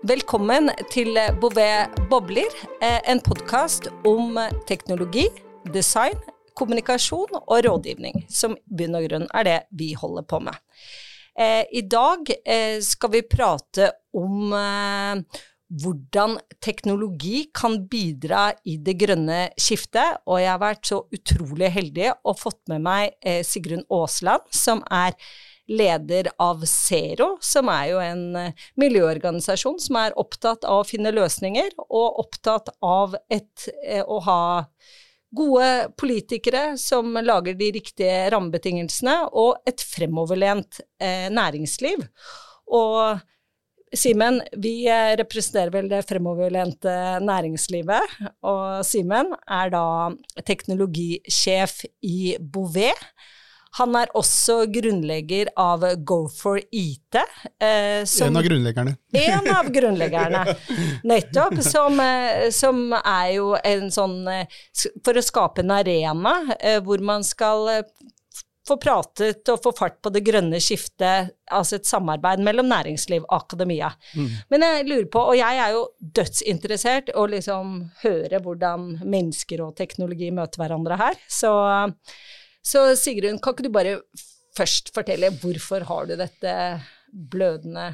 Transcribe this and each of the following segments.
Velkommen til Bouvet bobler, eh, en podkast om teknologi, design, kommunikasjon og rådgivning, som i bunn og grunn er det vi holder på med. Eh, I dag eh, skal vi prate om hvordan teknologi kan bidra i det grønne skiftet, og jeg har vært så utrolig heldig og fått med meg Sigrun Aasland, som er leder av Zero, som er jo en eh, miljøorganisasjon som er opptatt av å finne løsninger, og opptatt av et, eh, å ha gode politikere som lager de riktige rammebetingelsene, og et fremoverlent eh, næringsliv. Og Simen, vi representerer vel det fremoverlente næringslivet, og Simen er da teknologisjef i Bouvet. Han er også grunnlegger av Go for IT. Eh, som, en av grunnleggerne. En av grunnleggerne, nettopp. Som, eh, som, er jo en sånn eh, For å skape en arena eh, hvor man skal eh, få pratet og få fart på det grønne skiftet, altså et samarbeid mellom næringsliv og akademia. Mm. Men jeg lurer på, og jeg er jo dødsinteressert å liksom høre hvordan mennesker og teknologi møter hverandre her, så så Sigrun, kan ikke du bare først fortelle hvorfor har du dette blødende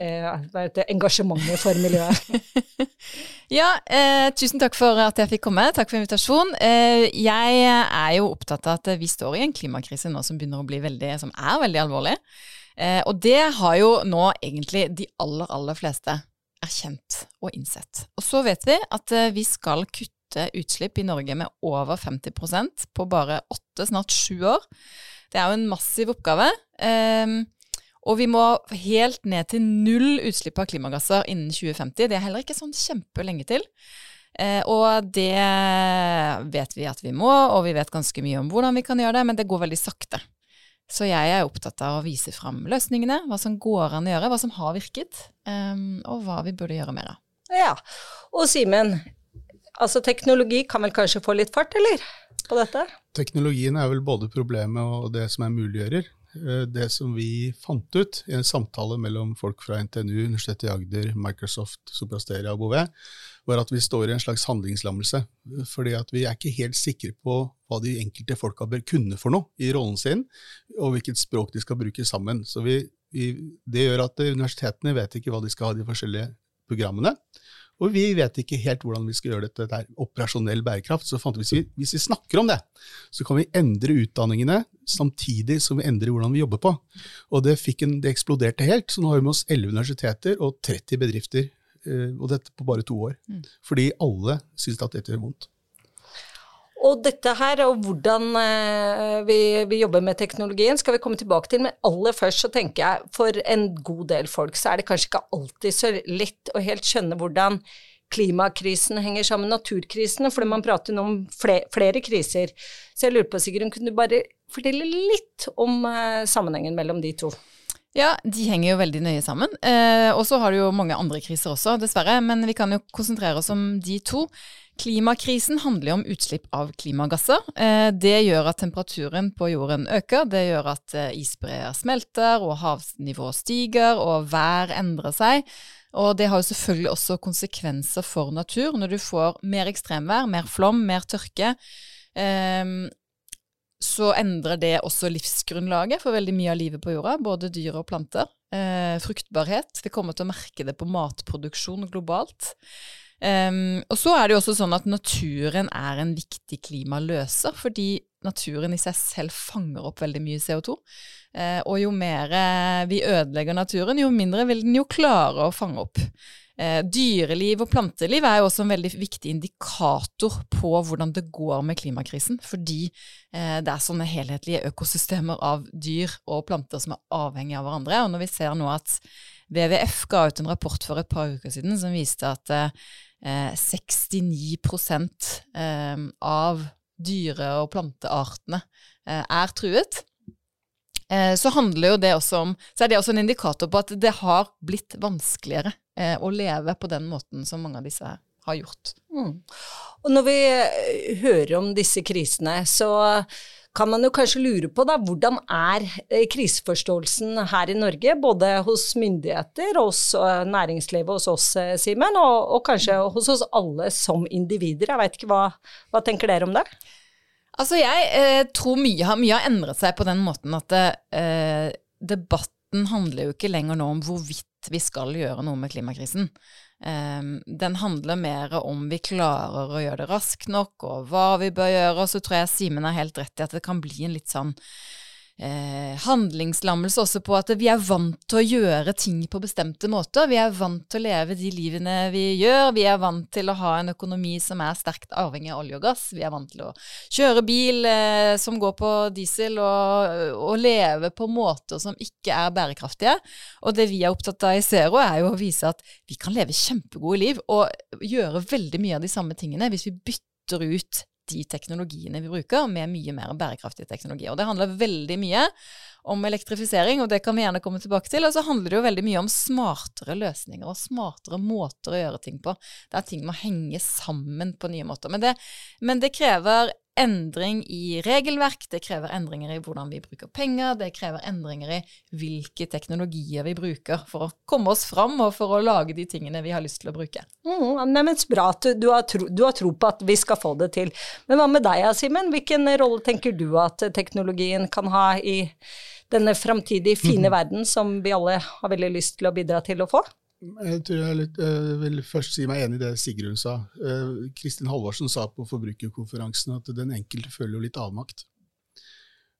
eh, engasjementet for miljøet? ja, eh, tusen takk for at jeg fikk komme. Takk for invitasjonen. Eh, jeg er jo opptatt av at vi står i en klimakrise nå som begynner å bli veldig, som er veldig alvorlig. Eh, og det har jo nå egentlig de aller, aller fleste erkjent og innsett. Og så vet vi at eh, vi skal kutte kutte utslipp i Norge med over 50% på bare åtte, snart sju år. Det er jo en massiv oppgave. Um, og vi må helt ned til null utslipp av klimagasser innen 2050. Det er heller ikke sånn kjempelenge til. Eh, og det vet vi at vi må, og vi vet ganske mye om hvordan vi kan gjøre det, men det går veldig sakte. Så jeg er opptatt av å vise fram løsningene, hva som går an å gjøre, hva som har virket, eh, og hva vi burde gjøre mer av. Ja, og Simen, Altså teknologi kan vel kanskje få litt fart, eller? På dette? Teknologien er vel både problemet og det som er muliggjører. Eh, det som vi fant ut i en samtale mellom folk fra NTNU, Universitetet i Agder, Microsoft, Soprasteria og Bouvet, var at vi står i en slags handlingslammelse. Fordi at vi er ikke helt sikre på hva de enkelte folka bør kunne for noe i rollen sin, og hvilket språk de skal bruke sammen. Så vi, vi, det gjør at universitetene vet ikke hva de skal ha de forskjellige programmene. Og vi vet ikke helt hvordan vi skal gjøre dette. Det er operasjonell bærekraft. Så fant vi hvis vi, hvis vi snakker om det, så kan vi endre utdanningene samtidig som vi endrer hvordan vi jobber på. Og det, en, det eksploderte helt. Så nå har vi med oss 11 universiteter og 30 bedrifter. Eh, og dette på bare to år. Mm. Fordi alle syns at dette gjør vondt. Og dette her, og hvordan eh, vi, vi, jobber med teknologien, skal vi komme tilbake til. Men aller først så tenker jeg for en god del folk så er det kanskje ikke alltid så lett å helt skjønne hvordan klimakrisen henger sammen med naturkrisene, fordi man prater nå om flere, flere, kriser. Så jeg lurer på, Sigrun, kunne du bare fortelle litt om eh, sammenhengen mellom de to? Ja, de henger jo veldig nøye sammen. Eh, og så har du jo mange andre kriser også, dessverre. Men vi kan jo konsentrere oss om de to. Klimakrisen handler jo om utslipp av klimagasser. Eh, det gjør at temperaturen på jorden øker. Det gjør at eh, isbreer smelter, og havnivået stiger, og vær endrer seg. Og det har jo selvfølgelig også konsekvenser for natur når du får mer ekstremvær, mer flom, mer tørke. Eh, så endrer det også livsgrunnlaget for veldig mye av livet på jorda, både dyr og planter. fruktbarhet. Vi kommer til å merke det på matproduksjon globalt. Um, og så er det jo også sånn at naturen er en viktig klimaløser, fordi naturen i seg selv fanger opp veldig mye CO2. Uh, og jo mer eh, vi ødelegger naturen, jo mindre vil den jo klare å fange opp. Uh, dyreliv og planteliv er jo også en veldig viktig indikator på hvordan det går med klimakrisen, fordi uh, det er sånne helhetlige økosystemer av dyr og planter som er avhengige av hverandre. Og når vi ser nå at WWF ga ut en rapport for et par uker siden som viste at 69 eh, eh, av dyre- og planteartene eh, er truet. Så handler jo det om Så er det også en indikator på at det har blitt vanskeligere å leve på den måten som mange av disse har gjort. Mm. Og når vi hører om disse krisene, så kan man jo kanskje lure på da, hvordan er eh, kriseforståelsen her i Norge, både hos myndigheter, hos eh, næringslivet, hos oss, eh, Simen, og, og, kanskje hos oss alle som individer. Jeg veit ikke, hva, hva, tenker dere om det? Altså, jeg eh, tror mye, mye, har endret seg på den måten at eh, debatten handler jo ikke lenger nå om hvorvidt vi skal gjøre noe med klimakrisen. Um, den handler mer om vi klarer å gjøre det raskt nok, og hva vi bør gjøre. Og så tror jeg Simen har helt rett i at det kan bli en litt sånn eh, handlingslammelse også på at vi er vant til å gjøre ting på bestemte måter. Vi er vant til å leve de livene vi gjør. Vi er vant til å ha en økonomi som er sterkt avhengig av olje og gass. Vi er vant til å kjøre bil eh, som går på diesel, og, og, leve på måter som ikke er bærekraftige. Og det vi er opptatt av i Zero, er jo å vise at vi kan leve kjempegode liv og gjøre veldig mye av de samme tingene hvis vi bytter ut de teknologiene vi bruker, med mye mer bærekraftige teknologier. Og det handler veldig mye om elektrifisering, og det kan vi gjerne komme tilbake til. Og så handler det jo veldig mye om smartere løsninger og smartere måter å gjøre ting på. Der ting må henge sammen på nye måter. Men det, men det krever endring i regelverk, det krever endringer i hvordan vi bruker penger, det krever endringer i hvilke teknologier vi bruker for å komme oss fram og for å lage de tingene vi har lyst til å bruke. Mm, Neimen, Bra at du, har tro, du, har tro, på at vi skal få det til. Men hva med deg, Simen? Hvilken rolle tenker du at teknologien kan ha i denne framtidige fine mm. verden som vi alle har veldig lyst til å bidra til å få? Jeg tror jeg, litt, eh, vil først si meg enig i det Sigrun sa. Uh, Kristin Halvorsen sa på forbrukerkonferansen at den enkelte føler jo litt avmakt.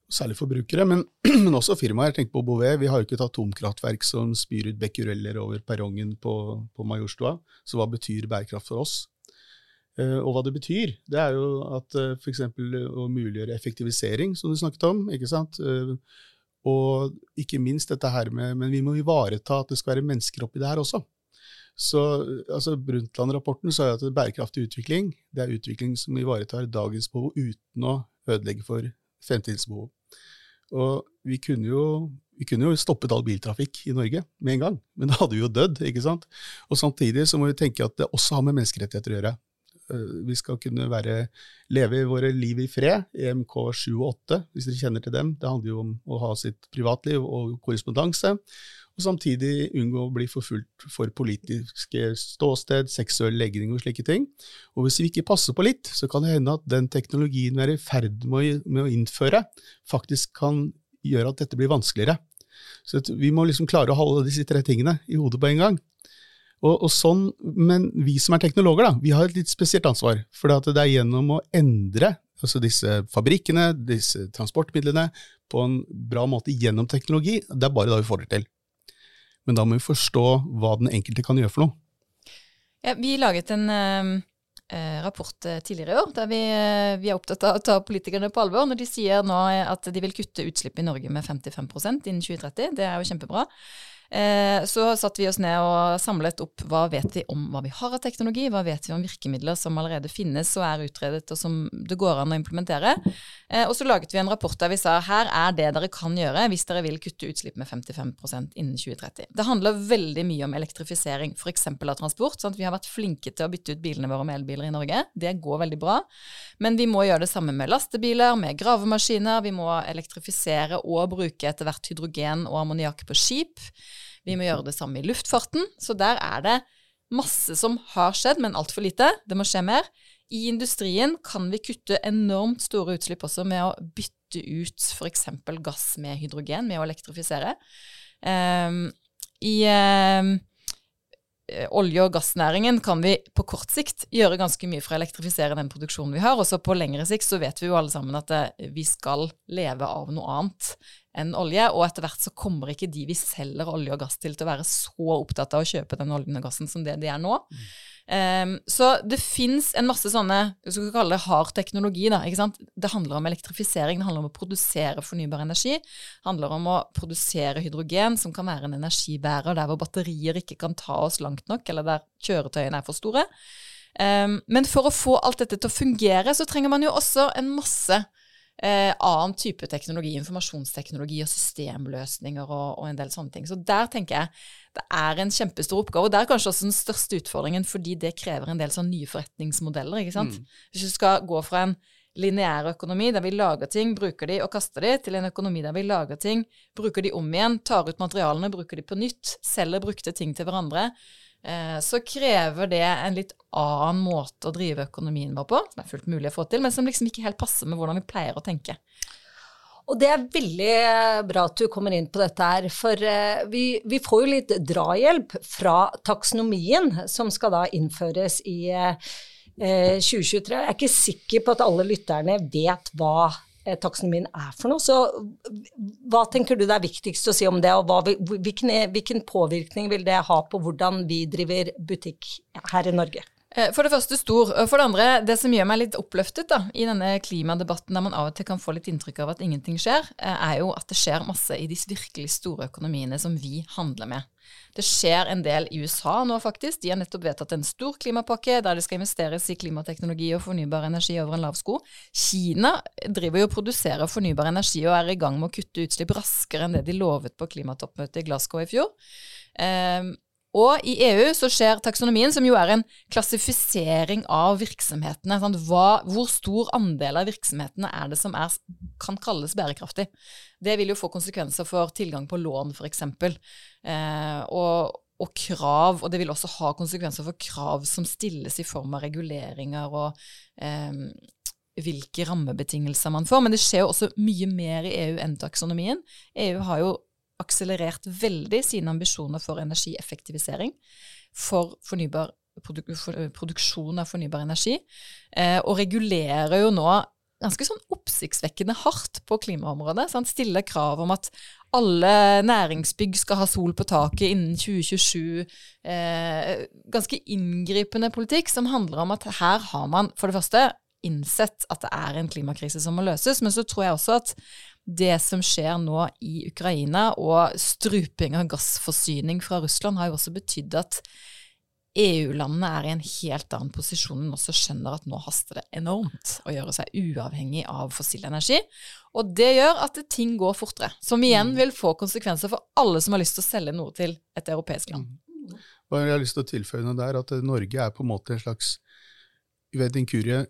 Særlig forbrukere, men, men også firmaer. Tenk på Bouvet. Vi har jo ikke et atomkraftverk som spyr ut becquereller over perrongen på, på Majorstua. Så hva betyr bærekraft for oss? Uh, og hva det betyr, det er jo at f.eks. å muliggjøre effektivisering, som du snakket om. ikke sant? Og ikke minst dette her med Men vi må ivareta at det skal være mennesker oppi det her også. Så altså Brundtland-rapporten sa at bærekraftig utvikling det er utvikling som ivaretar dagens behov uten å ødelegge for fremtidens behov. Og vi kunne jo vi kunne jo stoppet all biltrafikk i Norge med en gang, men da hadde vi jo dødd. ikke sant? Og Samtidig så må vi tenke at det også har med menneskerettigheter å gjøre. Eh, vi skal kunne være, leve våre liv i fred, EMK 7 og 8, hvis dere kjenner til dem. Det handler jo om å ha sitt privatliv og korrespondanse, og samtidig unngå å bli forfulgt for politiske ståsted, seksuell legning og slike ting. Og hvis vi ikke passer på litt, så kan det hende at den teknologien vi er i ferd med å innføre, faktisk kan gjøre at dette blir vanskeligere. Så vi må liksom klare å holde disse tre tingene i hodet på en gang. Og, og, sånn, Men vi som er teknologer, da, vi har et litt spesielt ansvar. For det er gjennom å endre altså disse fabrikkene, disse transportmidlene, på en bra måte gjennom teknologi, det er bare da vi får det til. Men da må vi forstå hva den enkelte kan gjøre for noe. Ja, vi laget en uh, rapport eh, tidligere i år der vi, uh, vi, er opptatt av å ta politikerne på alvor når de sier nå at de vil kutte utslipp i Norge med 55% innen 2030. Det er jo kjempebra. Eh, så satte vi oss ned og samlet opp hva vet vi om hva vi har av teknologi, hva vet vi om virkemidler som allerede finnes og er utredet og som det går an å implementere. Eh, og så laget vi en rapport der vi sa her er det dere kan gjøre hvis dere vil kutte utslipp med 55% innen 2030. Det handler veldig mye om elektrifisering, f.eks. av transport. Sant? Vi har vært flinke til å bytte ut bilene våre med elbiler i Norge. Det går veldig bra. Men vi må gjøre det samme med lastebiler, med gravemaskiner. Vi må elektrifisere og bruke etter hvert hydrogen og ammoniakk på skip. Vi må gjøre det samme i luftfarten. Så der er det masse som har skjedd, men altfor lite. Det må skje mer. I industrien kan vi kutte enormt store utslipp også med å bytte ut f.eks. gass med hydrogen, med å elektrifisere. Um, I um, olje- og gassnæringen kan vi på kort sikt gjøre ganske mye for å elektrifisere den produksjonen vi har. Og så på lengre sikt så vet vi jo alle sammen at eh, vi skal leve av noe annet enn olje. Og etter hvert så kommer ikke de vi selger olje og gass til, til å være så opptatt av å kjøpe den oljen og gassen som det de er nå. Mm. Um, så det fins en masse sånne hvis vi kalle det hard teknologi. Da, ikke sant? Det handler om elektrifisering, det handler om å produsere fornybar energi. Det handler om å produsere hydrogen, som kan være en energibærer der hvor batterier ikke kan ta oss langt nok, eller der kjøretøyene er for store. Um, men for å få alt dette til å fungere, så trenger man jo også en masse eh, annen type teknologi, informasjonsteknologi og systemløsninger og, og, en del sånne ting. Så der tenker jeg det er en kjempestor oppgave. Og det er kanskje også den største utfordringen, fordi det krever en del sånn nye forretningsmodeller. ikke sant? Mm. Hvis du skal gå fra en lineær økonomi, der vi lager ting, bruker de og kaster de, til en økonomi der vi lager ting, bruker de om igjen, tar ut materialene, bruker de på nytt, selger brukte ting til hverandre, så krever det en litt annen måte å drive økonomien vår på, som er fullt mulig å få til, men som liksom ikke helt passer med hvordan vi pleier å tenke. Og det er veldig bra at du kommer inn på dette her, for eh, vi, vi får jo litt drahjelp fra taksonomien, som skal da innføres i 2023. Eh, Jeg er ikke sikker på at alle lytterne vet hva eh, taksonomien er for noe. Så hva tenker du det er viktigst å si om det, og hva, hvilken, hvilken påvirkning vil det ha på hvordan vi driver butikk her i Norge? Eh, for det første stor. For det andre, det som gjør meg litt oppløftet da, i denne klimadebatten, der man av og til kan få litt inntrykk av at ingenting skjer, eh, er jo at det skjer masse i de virkelig store økonomiene som vi handler med. Det skjer en del i USA nå, faktisk. De har nettopp vedtatt en stor klimapakke der det skal investeres i klimateknologi og fornybar energi over en lav sko. Kina driver jo og produserer fornybar energi og er i gang med å kutte utslipp raskere enn det de lovet på klimatoppmøtet i Glasgow i fjor. Um, og i EU så skjer taksonomien, som jo er en klassifisering av virksomhetene. Hva, hvor stor andel av virksomhetene er det som er, kan kalles bærekraftig? Det vil jo få konsekvenser for tilgang på lån, f.eks. Eh, og, og krav, og det vil også ha konsekvenser for krav som stilles i form av reguleringer og eh, hvilke rammebetingelser man får. Men det skjer jo også mye mer i EU enn taksonomien. EU har jo akselerert veldig sine ambisjoner for energieffektivisering, for, fornybar, produk for eh, produksjon av fornybar energi, eh, og regulerer jo nå ganske sånn oppsiktsvekkende hardt på klimaområdet. Sant? Stiller krav om at alle næringsbygg skal ha sol på taket innen 2027. Eh, ganske inngripende politikk som handler om at her har man for det første innsett at det er en klimakrise som må løses, men så tror jeg også at det som skjer nå i Ukraina, og struping av gassforsyning fra Russland, har jo også betydd at EU-landene er i en helt annen posisjon enn også skjønner at nå haster det enormt å gjøre seg uavhengig av fossil energi. Og det gjør at ting går fortere, som igjen mm. vil få konsekvenser for alle som har lyst til å selge noe til et europeisk land. Mm. Jeg har lyst til å tilføye noe der, at Norge er på en måte en slags ved inkurie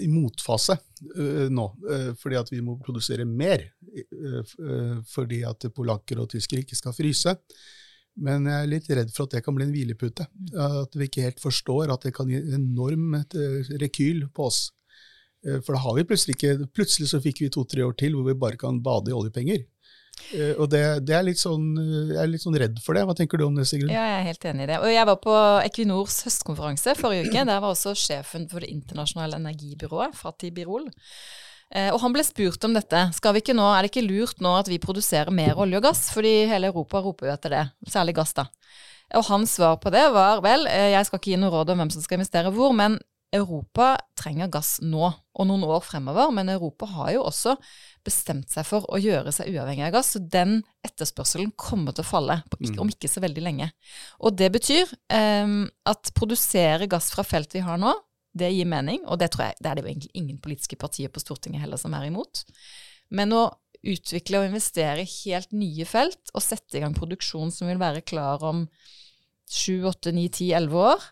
i motfase uh, nå, uh, fordi at vi må produsere mer. Uh, fordi at polakker og tyskere ikke skal fryse. Men jeg er litt redd for at det kan bli en hvilepute. At vi ikke helt forstår at det kan gi enorm rekyl på oss. For da har vi plutselig ikke Plutselig så fikk vi to-tre år til hvor vi bare kan bade i oljepenger. Uh, og det, det, er sånn, Jeg er litt sånn redd for det. Hva tenker du om det, Sigrun? Ja, jeg er helt enig i det. Og jeg var på Equinors høstkonferanse forrige uke. Der var også sjefen for det internasjonale energibyrået, Fatih Birol. Uh, og han ble spurt om dette. Skal vi ikke nå, Er det ikke lurt nå at vi produserer mer olje og gass? Fordi hele Europa roper jo etter det. Særlig gass, da. Og hans svar på det var vel, jeg skal ikke gi noe råd om hvem som skal investere hvor, men Europa trenger gass nå og noen år fremover, men Europa har jo også bestemt seg for å gjøre seg uavhengig av gass, så den etterspørselen kommer til å falle ikke, om mm. ikke så veldig lenge. Og det betyr um, at produsere gass fra felt vi har nå, det gir mening, og det tror jeg det er det jo egentlig ingen politiske partier på Stortinget heller som er imot. Men å utvikle og investere i helt nye felt og sette i gang produksjon som vil være klar om sju, åtte, ni, ti, elleve år,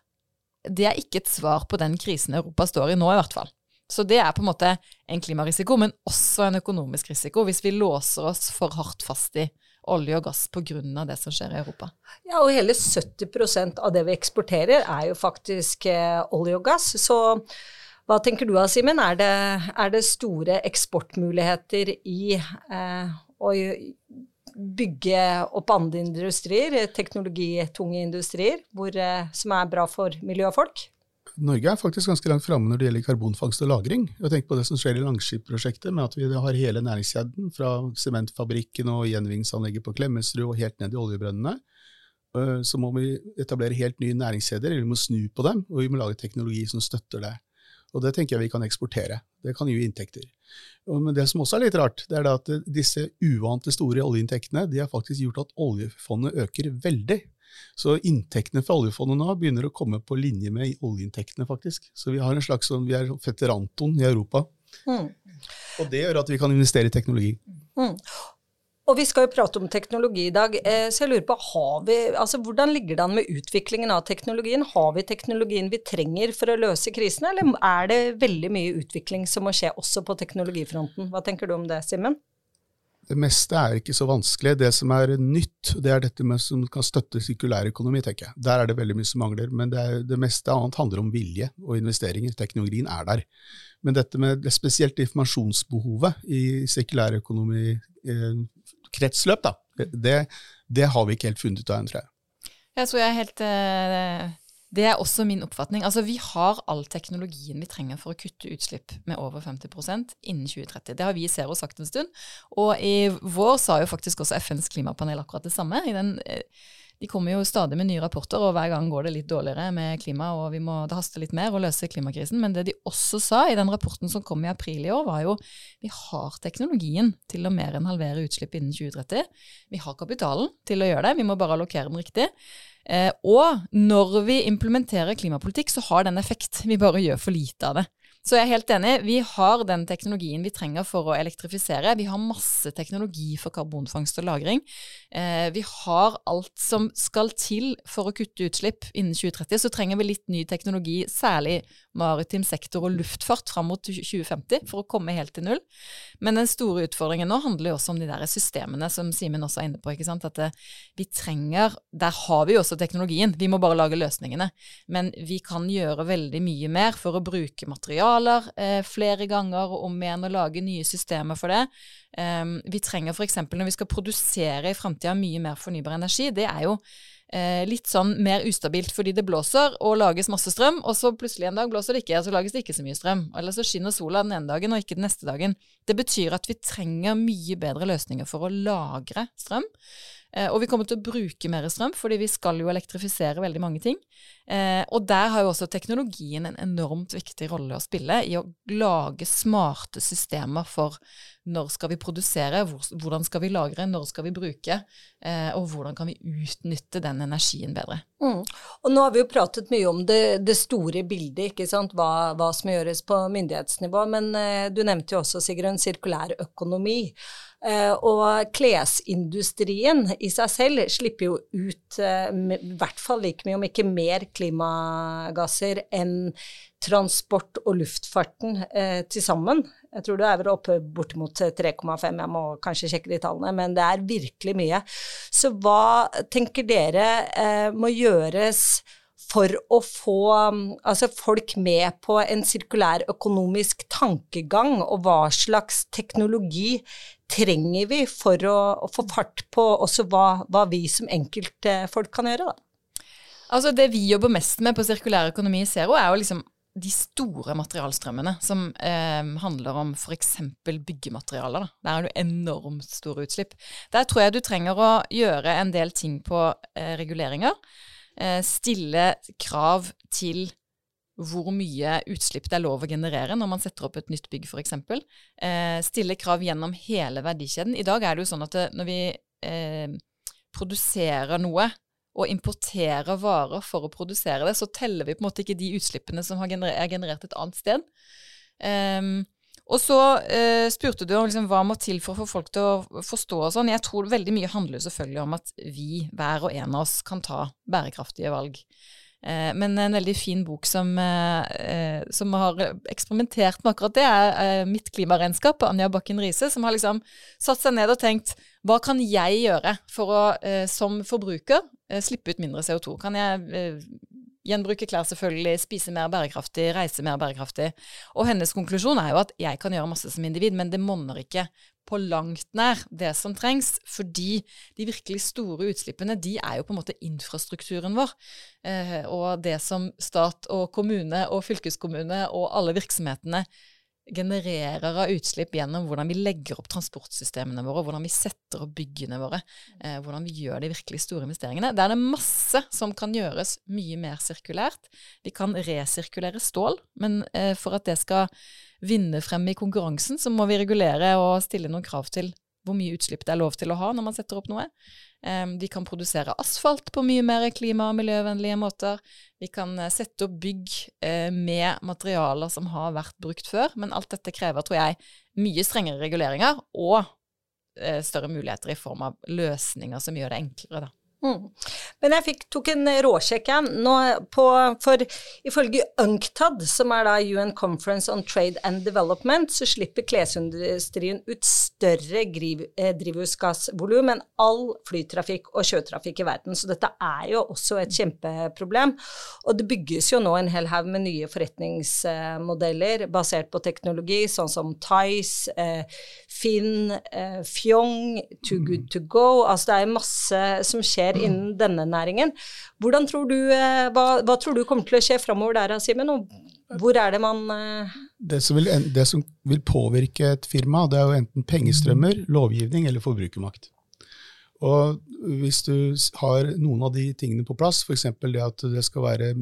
det er ikke et svar på den krisen Europa står i nå, i hvert fall. Så det er på en måte en klimarisiko, men også en økonomisk risiko, hvis vi låser oss for hardt fast i olje og gass pga. det som skjer i Europa. Ja, og hele 70% av det vi eksporterer er jo faktisk eh, olje og gass. Så hva tenker du da, Simen? Er, er, det store eksportmuligheter i eh, å bygge opp andre industrier, teknologitunge industrier, hvor, eh, som er bra for miljø og folk? Norge er faktisk ganske langt framme når det gjelder karbonfangst og -lagring. Tenk på det som skjer i Langskip-prosjektet, med at vi har hele næringskjeden fra sementfabrikken og gjenvinningsanlegget på Klemetsrud og helt ned i oljebrønnene. Eh, så må vi etablere helt nye næringskjeder, vi må snu på dem, og vi må lage teknologi som støtter det. Og det tenker jeg vi kan eksportere. Det kan gi inntekter. Men det som også er litt rart, det er at disse uvante store oljeinntektene de har faktisk gjort at oljefondet øker veldig. Så inntektene fra oljefondet nå begynner å komme på linje med oljeinntektene, faktisk. Så vi har en slags sånn, vi er fetteranton i Europa. Mm. Og det gjør at vi kan investere i teknologi. Mm. Og vi skal jo prate om teknologi i dag, eh, så jeg lurer på, har vi, altså hvordan ligger det an med utviklingen av teknologien? Har vi teknologien vi trenger for å løse krisene, eller er det veldig mye utvikling som må skje også på teknologifronten? Hva tenker du om det, Simen? Det meste er ikke så vanskelig. Det som er nytt, det er dette med som kan støtte sirkulær økonomi, tenker jeg. Der er det veldig mye som mangler. Men det, er, det meste annet handler om vilje og investeringer. Teknologien er der. Men dette med spesielt informasjonsbehovet i sirkulærøkonomi-kretsløp, da, det, det, har vi ikke helt funnet ut av ennå, tror jeg. Jeg tror jeg er helt eh, det er også min oppfatning. Altså, Vi har all teknologien vi trenger for å kutte utslipp med over 50% innen 2030. Det har vi i Zero sagt en stund. Og i vår sa jo faktisk også FNs klimapanel akkurat det samme. Den, eh, de kommer jo stadig med nye rapporter, og hver gang går det litt dårligere med klima, og vi må, det haster litt mer å løse klimakrisen. Men det de også sa i den rapporten som kom i april i år, var jo vi har teknologien til å mer enn halvere utslipp innen 2030. Vi har kapitalen til å gjøre det, vi må bare allokere den riktig. Eh, og når vi implementerer klimapolitikk, så har den effekt. Vi bare gjør for lite av det. Så jeg er helt enig. Vi har den teknologien vi trenger for å elektrifisere. Vi har masse teknologi for karbonfangst og -lagring. Eh, vi har alt som skal til for å kutte utslipp innen 2030. Så trenger vi litt ny teknologi, særlig maritim sektor og luftfart fram mot 2050 for å komme helt til null. Men den store utfordringen nå handler jo også om de der systemene som Simen også er inne på. At det, eh, vi trenger Der har vi jo også teknologien, vi må bare lage løsningene. Men vi kan gjøre veldig mye mer for å bruke materialer eh, flere ganger og om igjen og lage nye systemer for det. Um, vi trenger f.eks. når vi skal produsere i framtida mye mer fornybar energi, det er jo eh, litt sånn mer ustabilt fordi det blåser og lages masse strøm, og så plutselig en dag blåser det ikke, og så lages det ikke så mye strøm. Eller så skinner sola den ene dagen og ikke den neste dagen. Det betyr at vi trenger mye bedre løsninger for å lagre strøm. Eh, og vi kommer til å bruke mer strøm, fordi vi skal jo elektrifisere veldig mange ting. Eh, og der har jo også teknologien en enormt viktig rolle å spille i å lage smarte systemer for når skal vi produsere, hvordan skal vi lagre, når skal vi bruke, eh, og hvordan kan vi utnytte den energien bedre. Mm. Og nå har vi jo pratet mye om det, det store bildet, ikke sant, hva, hva, som gjøres på myndighetsnivå. Men eh, du nevnte jo også, Sigrun, sirkulær økonomi. Uh, og klesindustrien i seg selv slipper jo ut uh, i hvert fall like mye, om ikke mer, klimagasser enn transport og luftfarten eh, til sammen. Jeg tror det er vel oppe bortimot 3,5, jeg må kanskje sjekke de tallene, men det er virkelig mye. Så hva tenker dere må gjøres for å få altså folk med på en sirkulær økonomisk tankegang, og hva slags teknologi trenger vi for å, å få fart på også hva, hva vi som enkeltfolk kan gjøre, da? Altså Det vi jobber mest med på sirkulær økonomi i Zero, er jo liksom de store materialstrømmene som eh, handler om f.eks. byggematerialer. Da. Der er det enormt store utslipp. Der tror jeg du trenger å gjøre en del ting på eh, reguleringer. Eh, stille krav til hvor mye utslipp det er lov å generere når man setter opp et nytt bygg, f.eks. Eh, stille krav gjennom hele verdikjeden. I dag er det jo sånn at det, når vi eh, produserer noe og importerer varer for å produsere det, så teller vi på en måte ikke de utslippene som gener er generert et annet sted. Um, og så uh, spurte du om liksom, hva må til for å få folk til å forstå og sånn. Jeg tror veldig mye handler selvfølgelig om at vi, hver og en av oss, kan ta bærekraftige valg. Eh, men en veldig fin bok som, eh, som, har eksperimentert med akkurat det, er Mitt klimaregnskap av Anja Bakken Riise, som har liksom satt seg ned og tenkt hva kan jeg gjøre for å, eh, som forbruker, slippe ut mindre CO2? Kan jeg Gjenbruke klær, selvfølgelig. Spise mer bærekraftig, reise mer bærekraftig. Og hennes konklusjon er jo at jeg kan gjøre masse som individ, men det monner ikke på langt nær det som trengs. Fordi de virkelig store utslippene, de er jo på en måte infrastrukturen vår. Eh, og det som stat og kommune og fylkeskommune og alle virksomhetene genererer av utslipp gjennom hvordan vi legger opp transportsystemene våre, hvordan vi setter opp byggene våre, eh, hvordan vi gjør de virkelig store investeringene. Det er det masse som kan gjøres mye mer sirkulært. Vi kan resirkulere stål, men eh, for at det skal vinne frem i konkurransen, så må vi regulere og stille noen krav til hvor mye utslipp det er lov til å ha når man setter opp noe. Vi kan produsere asfalt på mye mer klima- og miljøvennlige måter. Vi kan uh, sette opp bygg uh, med materialer som har vært brukt før. Men alt dette krever, tror jeg, mye strengere reguleringer og eh, større muligheter i form av løsninger som gjør det enklere, da. Mm. Men jeg fikk, tok en råsjekk for ifølge UNCTAD, som er da UN Conference on Trade and Development, så slipper klesindustrien ut større eh, drivhusgassvolum enn all flytrafikk og sjøtrafikk i verden. Så dette er jo også et kjempeproblem. Og det bygges jo nå en hel haug med nye forretningsmodeller basert på teknologi, sånn som Tice, eh, Finn, eh, Fjong, Too Good To Go. Altså det er masse som skjer innen denne næringen. Hvordan tror du, hva, hva tror du kommer til å skje framover der, Simen? Og hvor er det man. Det, som vil, det som vil påvirke et firma, det er jo enten pengestrømmer, lovgivning eller forbrukermakt. Og hvis du har noen av de tingene på plass, f.eks. det at det skal være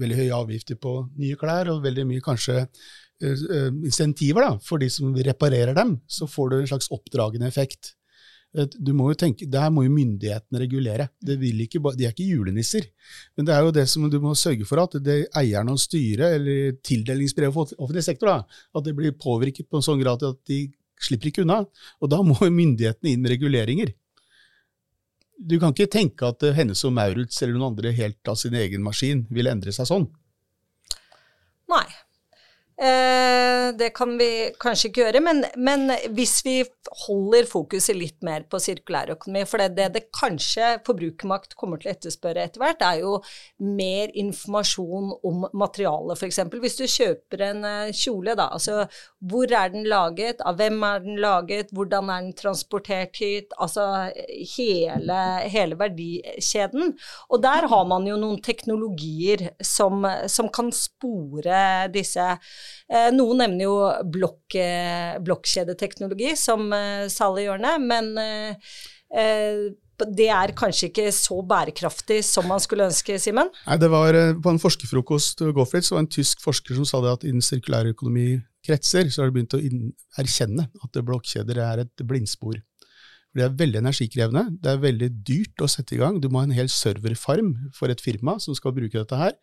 veldig høye avgifter på nye klær, og veldig mye kanskje uh, insentiver da, for de som reparerer dem, så får du en slags oppdragende effekt. Du må jo tenke, Der må jo myndighetene regulere. Ikke, de er ikke julenisser. Men det er jo det som du må sørge for at det eierne og styret, eller tildelingsbrevet for offentlig sektor, da, at det blir påvirket på en sånn grad at de slipper ikke unna. Og da må myndighetene inn med reguleringer. Du kan ikke tenke at Hennes og Maurits eller noen andre helt av sin egen maskin vil endre seg sånn. Nei. Eh, det kan vi kanskje ikke gjøre, men, men, hvis vi holder fokuset litt mer på sirkulærøkonomi For det, det, det kanskje forbrukermakt kommer til å etterspørre etter hvert, er jo mer informasjon om materialet, f.eks. Hvis du kjøper en eh, kjole, da, altså hvor er den laget, av hvem er den laget, hvordan er den transportert hit, altså hele, hele verdikjeden. Og der har man jo noen teknologier som, som kan spore disse noen nevner jo blokk, eh, blokkjedeteknologi som eh, hjørne, men det er kanskje ikke så bærekraftig som man skulle ønske, Simen? Nei, det var På en forskerfrokost Goffritz, var en tysk forsker som sa det at innen sirkulærøkonomikretser så har de begynt å erkjenne at blokkjeder er et blindspor. Det er veldig energikrevende, det er veldig dyrt å sette i gang. Du må ha en hel serverfarm for et firma som skal bruke dette her.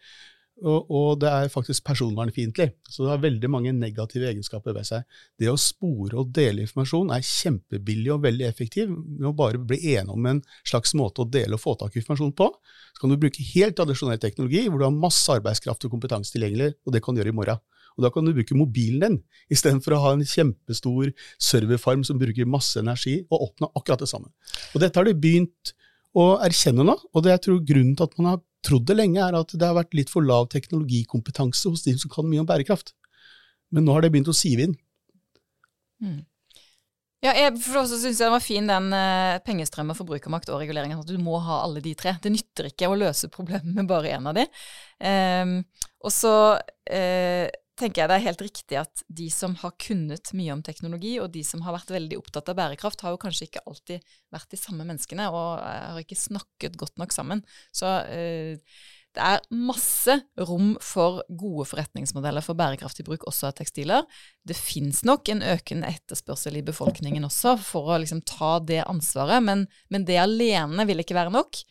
Og, det er faktisk personvernfiendtlig. Så det har veldig mange negative egenskaper ved seg. Det å spore og dele informasjon er kjempebillig og veldig effektiv. Du må bare bli enige om en slags måte å dele og få tak i informasjon på. Så kan du bruke helt tradisjonell teknologi, hvor du har masse arbeidskraft og kompetanse tilgjengelig, og det kan du gjøre i morgen. Og Da kan du bruke mobilen din, istedenfor å ha en kjempestor serverfarm som bruker masse energi, og oppnå akkurat det samme. Og Dette har de begynt å erkjenne nå, og det jeg tror grunnen til at man har trodd det lenge, er at det har vært litt for lav teknologikompetanse hos de som kan mye om bærekraft. Men nå har det begynt å sive inn. Mm. Ja, jeg for også synes jeg den var fin, den eh, pengestrømmen, forbrukermakt og regulering. At du må ha alle de tre. Det nytter ikke å løse problemet med bare én av de. Um, og så uh, tenker jeg det er helt riktig at de som har kunnet mye om teknologi, og de som har vært veldig opptatt av bærekraft, har jo kanskje ikke alltid vært de samme menneskene, og eh, har ikke snakket godt nok sammen. Så eh, det er masse rom for gode forretningsmodeller for bærekraftig bruk også av tekstiler. Det fins nok en økende etterspørsel i befolkningen også for å liksom ta det ansvaret, men, men det alene vil ikke være nok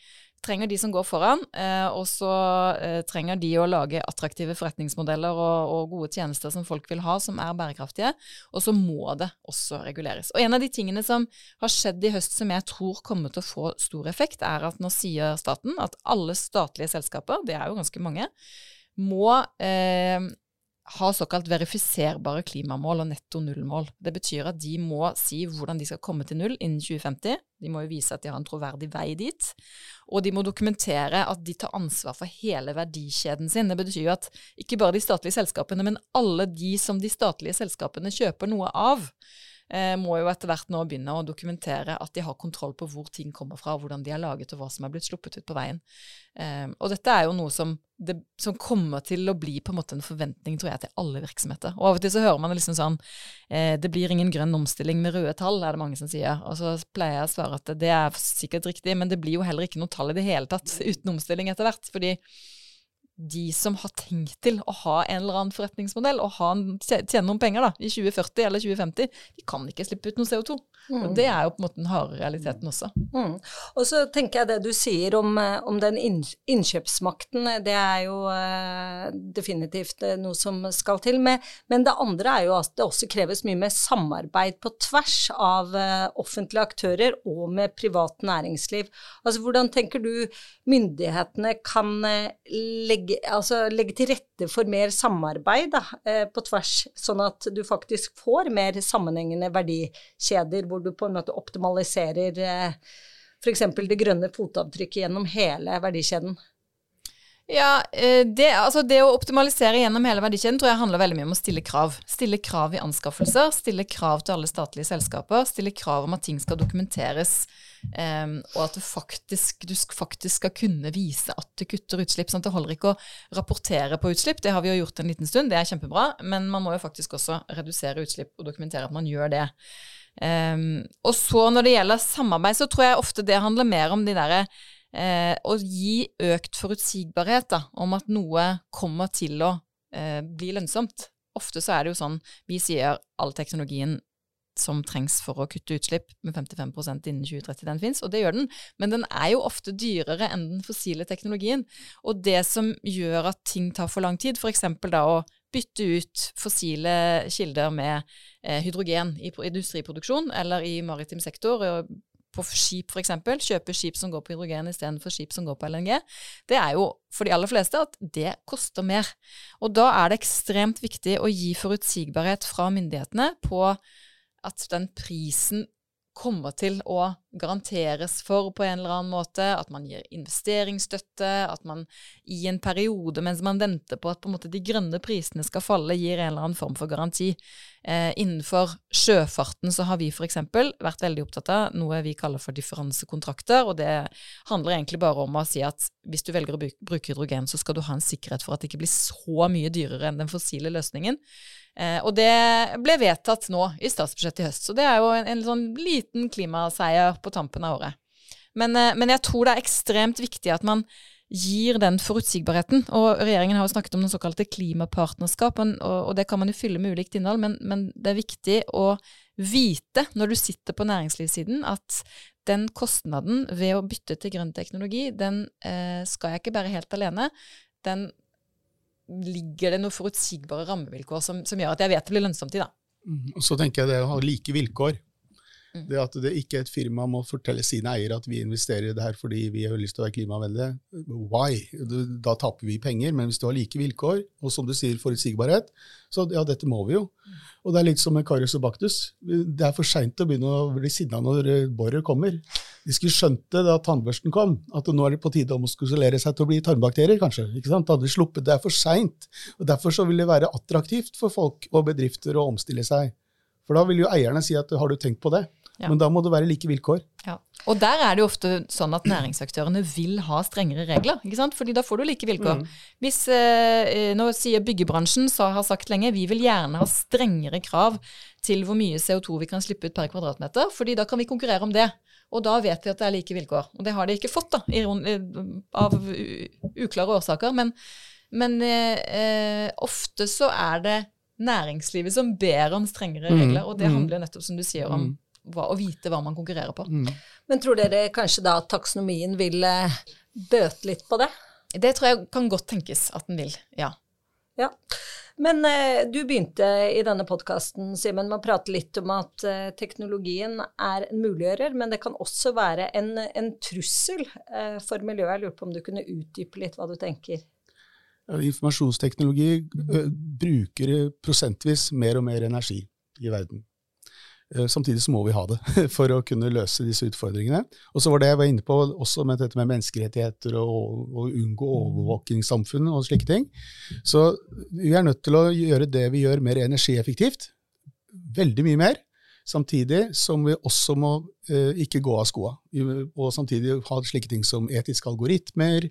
trenger de som går foran, eh, og så eh, trenger de å lage attraktive forretningsmodeller og, og, gode tjenester som folk vil ha, som er bærekraftige. Og så må det også reguleres. Og en av de tingene som har skjedd i høst som jeg tror kommer til å få stor effekt, er at nå sier staten at alle statlige selskaper, det er jo ganske mange, må eh, har såkalt verifiserbare klimamål og netto nullmål. Det betyr at de må si hvordan de skal komme til null innen 2050. De må jo vise at de har en troverdig vei dit. Og de må dokumentere at de tar ansvar for hele verdikjeden sin. Det betyr jo at ikke bare de statlige selskapene, men alle de som de statlige selskapene kjøper noe av, eh, må jo etter hvert nå begynne å dokumentere at de har kontroll på hvor ting kommer fra, hvordan de er laget og hva som er blitt sluppet ut på veien. Eh, og dette er jo noe som, det, som, kommer til å bli på en måte en forventning, tror jeg, til alle virksomheter. Og av og til så hører man liksom sånn eh, Det blir ingen grønn omstilling med røde tall, er det mange som sier. Og så pleier jeg å svare at det er sikkert riktig, men det blir jo heller ikke noe tall i det hele tatt uten omstilling etter hvert. fordi de som har tenkt til å ha en eller annen forretningsmodell og ha, tjene noen penger da, i 2040 eller 2050, de kan ikke slippe ut noe CO2. Mm. Og Det er jo på en måte den harde realiteten også. Mm. Og så tenker jeg det du sier om, eh, om den innkjøpsmakten, det er jo eh, definitivt eh, noe som skal til. Med, men det andre er jo at det også kreves mye mer samarbeid på tvers av eh, offentlige aktører og med privat næringsliv. Altså Hvordan tenker du myndighetene kan legge legge, altså, legge til rette for mer samarbeid da, eh, på tvers, sånn at du faktisk får mer sammenhengende verdikjeder, hvor du på en måte optimaliserer eh, f.eks. det grønne fotavtrykket gjennom hele verdikjeden? Ja, eh, det, altså det, å optimalisere gjennom hele verdikjeden tror jeg handler veldig mye om å stille krav. Stille krav i anskaffelser, stille krav til alle statlige selskaper, stille krav om at ting skal dokumenteres, um, og at du faktisk, du faktisk, skal kunne vise at du kutter utslipp. sånn at Det holder ikke å rapportere på utslipp, det har vi jo gjort en liten stund, det er kjempebra, men man må jo faktisk også redusere utslipp og dokumentere at man gjør det. Um, og så når det gjelder samarbeid, så tror jeg ofte det handler mer om de derre eh, og gi økt forutsigbarhet da, om at noe kommer til å eh, bli lønnsomt. Ofte så er det jo sånn vi sier all teknologien som trengs for å kutte utslipp med 55% innen 2030, den fins, og det gjør den, men den er jo ofte dyrere enn den fossile teknologien. Og det som gjør at ting tar for lang tid, f.eks. da å bytte ut fossile kilder med eh, hydrogen i industriproduksjon eller i maritim sektor, og på skip f.eks., kjøpe skip som går på hydrogen istedenfor skip som går på LNG, det er jo for de aller fleste at det koster mer. Og da er det ekstremt viktig å gi forutsigbarhet fra myndighetene på at den prisen kommer til å garanteres for på en eller annen måte, at man gir investeringsstøtte, at man i en periode mens man venter på at på måte de grønne prisene skal falle, gir en eller annen form for garanti. Eh, innenfor sjøfarten så har vi f.eks. vært veldig opptatt av noe vi kaller for differansekontrakter, og det handler egentlig bare om å si at hvis du velger å bruke hydrogen, så skal du ha en sikkerhet for at det ikke blir så mye dyrere enn den fossile løsningen. Eh, og det ble vedtatt nå i statsbudsjettet i høst, så det er jo en, en sånn liten klimaseier på tampen av året. Men, eh, men, jeg tror det er ekstremt viktig at man gir den forutsigbarheten. Og regjeringen har jo snakket om den såkalte klimapartnerskap, og, og, det kan man jo fylle med ulikt innhold, men, men det er viktig å vite når du sitter på næringslivssiden, at den kostnaden ved å bytte til grønn teknologi, den eh, skal jeg ikke bære helt alene. Den ligger det noen forutsigbare rammevilkår som, som, gjør at jeg vet det blir lønnsomt i. da. Mm, og så tenker jeg det å ha like vilkår. Mm. Det at det ikke er et firma må fortelle sine eiere at vi investerer i det her fordi vi har lyst til å være klimavennlige. Why? Da taper vi penger. Men hvis du har like vilkår, og som du sier, forutsigbarhet, så ja, dette må vi jo. Og det er litt som med Karius og Baktus. Det er for seint å begynne å bli sinna når boret kommer. De skulle skjønt det da tannbørsten kom, at nå er det på tide å muskulere seg til å bli tarmbakterier, kanskje. ikke sant? Da hadde de sluppet. Det er for seint. Derfor så vil det være attraktivt for folk og bedrifter å omstille seg. For da vil jo eierne si at har du tenkt på det? Ja. Men da må det være like vilkår. Ja. Og der er det jo ofte sånn at næringsaktørene vil ha strengere regler. ikke sant? Fordi da får du like vilkår. Mm. Hvis, eh, Nå sier byggebransjen, så har sagt lenge, vi vil gjerne ha strengere krav til hvor mye CO2 vi kan slippe ut per kvadratmeter, fordi da kan vi konkurrere om det. Og da vet vi at det er like vilkår. Og det har de ikke fått, da, av uklare årsaker. Men, men eh, ofte så er det næringslivet som ber om strengere mm. regler, og det mm. handler nettopp, som du sier, om mm hva, å vite hva man konkurrerer på. Mm. Men tror dere kanskje da at taksonomien vil eh, bøte litt på det? Det tror jeg kan godt tenkes at den vil, ja. ja. Men eh, du begynte i denne podkasten, Simen, med å prate litt om at eh, teknologien er en muliggjører, men det kan også være en, en trussel eh, for miljøet. Jeg lurer på om du kunne utdype litt hva du tenker? Informasjonsteknologi eh, bruker prosentvis mer og mer energi i verden. Eh, samtidig så må vi ha det for å kunne løse disse utfordringene. Og så var det jeg var inne på også med dette med menneskerettigheter og å unngå overvåkingssamfunn og slike ting. Så vi er nødt til å gjøre det vi gjør, mer energieffektivt. Veldig mye mer. Samtidig som vi også må eh, ikke gå av skoa. Og samtidig ha slike ting som etiske algoritmer,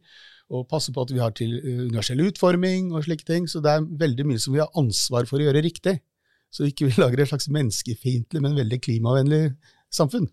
og passe på at vi har til eh, universell utforming og slike ting. Så det er veldig mye som vi har ansvar for å gjøre riktig. Så ikke vi lager et slags menneskefiendtlig, men veldig klimavennlig samfunn.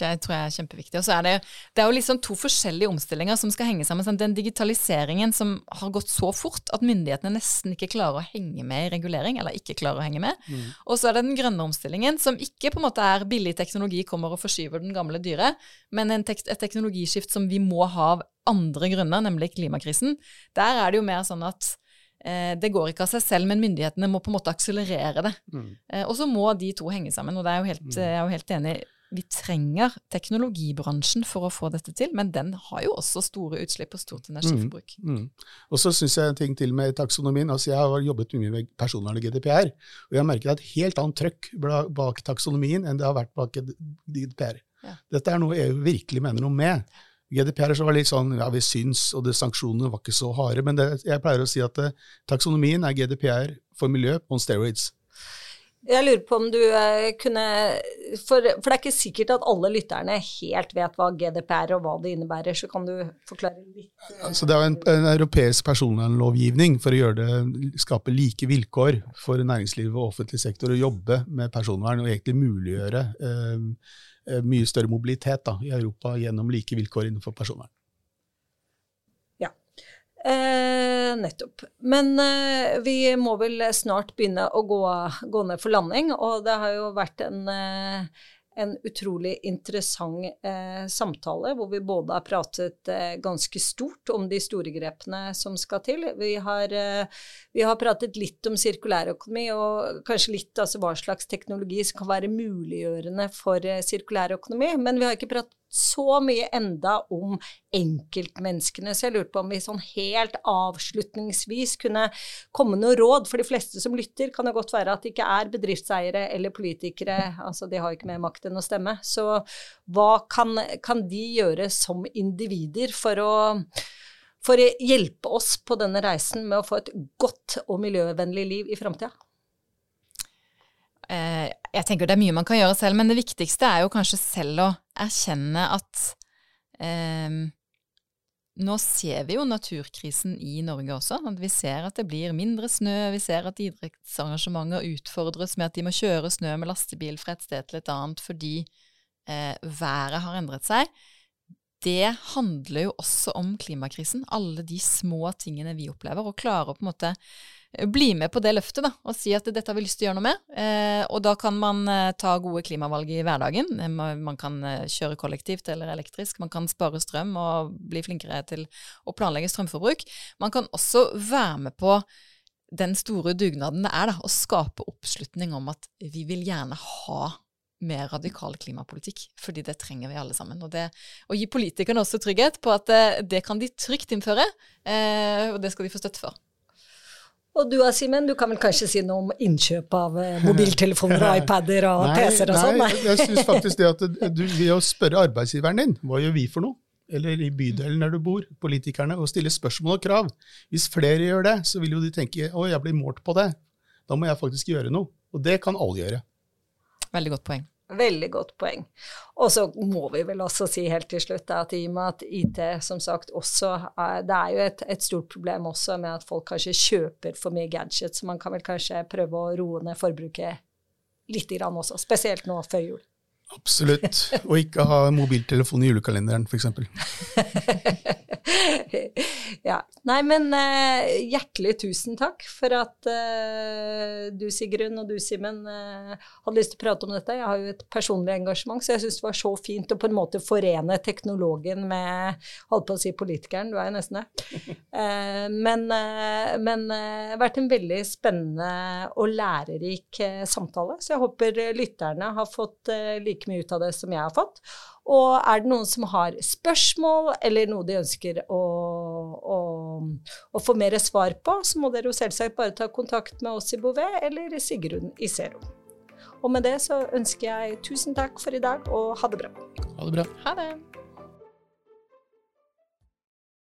Det tror jeg er kjempeviktig. Og så er det, det er jo liksom to forskjellige omstillinger som skal henge sammen. Den digitaliseringen som har gått så fort at myndighetene nesten ikke klarer å henge med i regulering, eller ikke klarer å henge med. Mm. Og så er det den grønne omstillingen, som ikke på en måte er billig teknologi kommer og forskyver den gamle dyret, men tek et teknologiskift som vi må ha av andre grunner, nemlig klimakrisen. Der er det jo mer sånn at det går ikke av seg selv, men myndighetene må på en måte akselerere det. Mm. Eh, og så må de to henge sammen, og det er jo helt, mm. jeg er jo helt enig vi trenger teknologibransjen for å få dette til, men den har jo også store utslipp og stort energiforbruk. Mm, mm. Og så syns jeg en ting til med taksonomien. altså Jeg har jobbet mye med personvern og GDPR, og jeg har merket et helt annet trøkk bak taksonomien enn det har vært bak GDPR. Ja. Dette er noe EU virkelig mener noe med. GDPR så var litt sånn, ja, vi syns, og det, sanksjonene var ikke så harde. Men det, jeg pleier å si at det, taksonomien er GDPR for miljø on steroids. Jeg lurer på om du eh, kunne for, for, det er ikke sikkert at alle lytterne helt vet hva GDPR og hva det innebærer, så kan du forklare litt? Eh? Altså, det er en, en europeisk personvernlovgivning for å det, skape like vilkår for næringslivet og offentlig sektor å jobbe med personvern, og egentlig muliggjøre eh, eh mye større mobilitet da, i Europa gjennom like vilkår innenfor personvern. Eh, nettopp. Men eh, vi må vel snart begynne å gå, gå, ned for landing, og det har jo vært en, eh, en utrolig interessant eh, samtale, hvor vi både har pratet eh, ganske stort om de store grepene som skal til. Vi har, eh, vi har pratet litt om sirkulærøkonomi, og kanskje litt altså hva slags teknologi som kan være muliggjørende for sirkulærøkonomi, men vi har ikke pratet så mye enda om enkeltmenneskene. Så jeg lurte på om vi sånn helt avslutningsvis kunne komme noe råd. For de fleste som lytter, kan det godt være at det ikke er bedriftseiere eller politikere. Altså de har ikke mer makt enn å stemme. Så hva kan, kan de gjøre som individer for å for å hjelpe oss på denne reisen med å få et godt og miljøvennlig liv i framtida? Eh, jeg tenker det er mye man kan gjøre selv, men det viktigste er jo kanskje selv å erkjenne at eh, nå ser vi jo naturkrisen i Norge også. At vi ser at det blir mindre snø. Vi ser at idrettsarrangementer utfordres med at de må kjøre snø med lastebil fra et sted til et annet fordi eh, været har endret seg. Det handler jo også om klimakrisen. Alle de små tingene vi opplever. Og klare å på en måte bli med på det løftet da, og si at dette har vi lyst til å gjøre noe med. Eh, og da kan man eh, ta gode klimavalg i hverdagen. Eh, man kan eh, kjøre kollektivt eller elektrisk. Man kan spare strøm og bli flinkere til å planlegge strømforbruk. Man kan også være med på den store dugnaden det er da, å skape oppslutning om at vi vil gjerne ha mer radikal klimapolitikk, fordi det trenger vi alle sammen. Og det, å gi politikerne også trygghet på at eh, det kan de trygt innføre, eh, og det skal de få støtte for. Og du Simen, du kan vel kanskje si noe om innkjøp av eh, mobiltelefoner og iPader og PC-er og sånn? Nei, jeg syns faktisk det at du, ved å spørre arbeidsgiveren din hva gjør vi for noe, eller i bydelen der du bor, politikerne, og stille spørsmål og krav. Hvis flere gjør det, så vil jo de tenke å, jeg blir målt på det. Da må jeg faktisk gjøre noe. Og det kan alle gjøre. Veldig godt poeng. Veldig godt poeng. Og så må vi vel også si helt til slutt at i og med at IT som sagt også er, Det er jo et, et, stort problem også med at folk kanskje kjøper for mye gadgets, så man kan vel kanskje prøve å roe ned forbruket litt grann også, spesielt nå før jul. Absolutt. Og ikke ha mobiltelefon i julekalenderen, f.eks. ja. Nei, men uh, hjertelig tusen takk for at uh, du, Sigrun, og du, Simen, uh, hadde lyst til å prate om dette. Jeg har jo et personlig engasjement, så jeg syns det var så fint å på en måte forene teknologen med Holdt på å si politikeren, du er jo nesten det. men men det har vært en veldig spennende og lærerik samtale, så jeg håper lytterne har fått like mye ut av det som jeg har fått. Og er det noen som har spørsmål, eller noe de ønsker å, å, å få mer svar på, så må dere jo selvsagt bare ta kontakt med oss i Bouvet eller Sigrun i Zero. Og med det så ønsker jeg tusen takk for i dag, og ha det bra. Ha det bra. Ha det.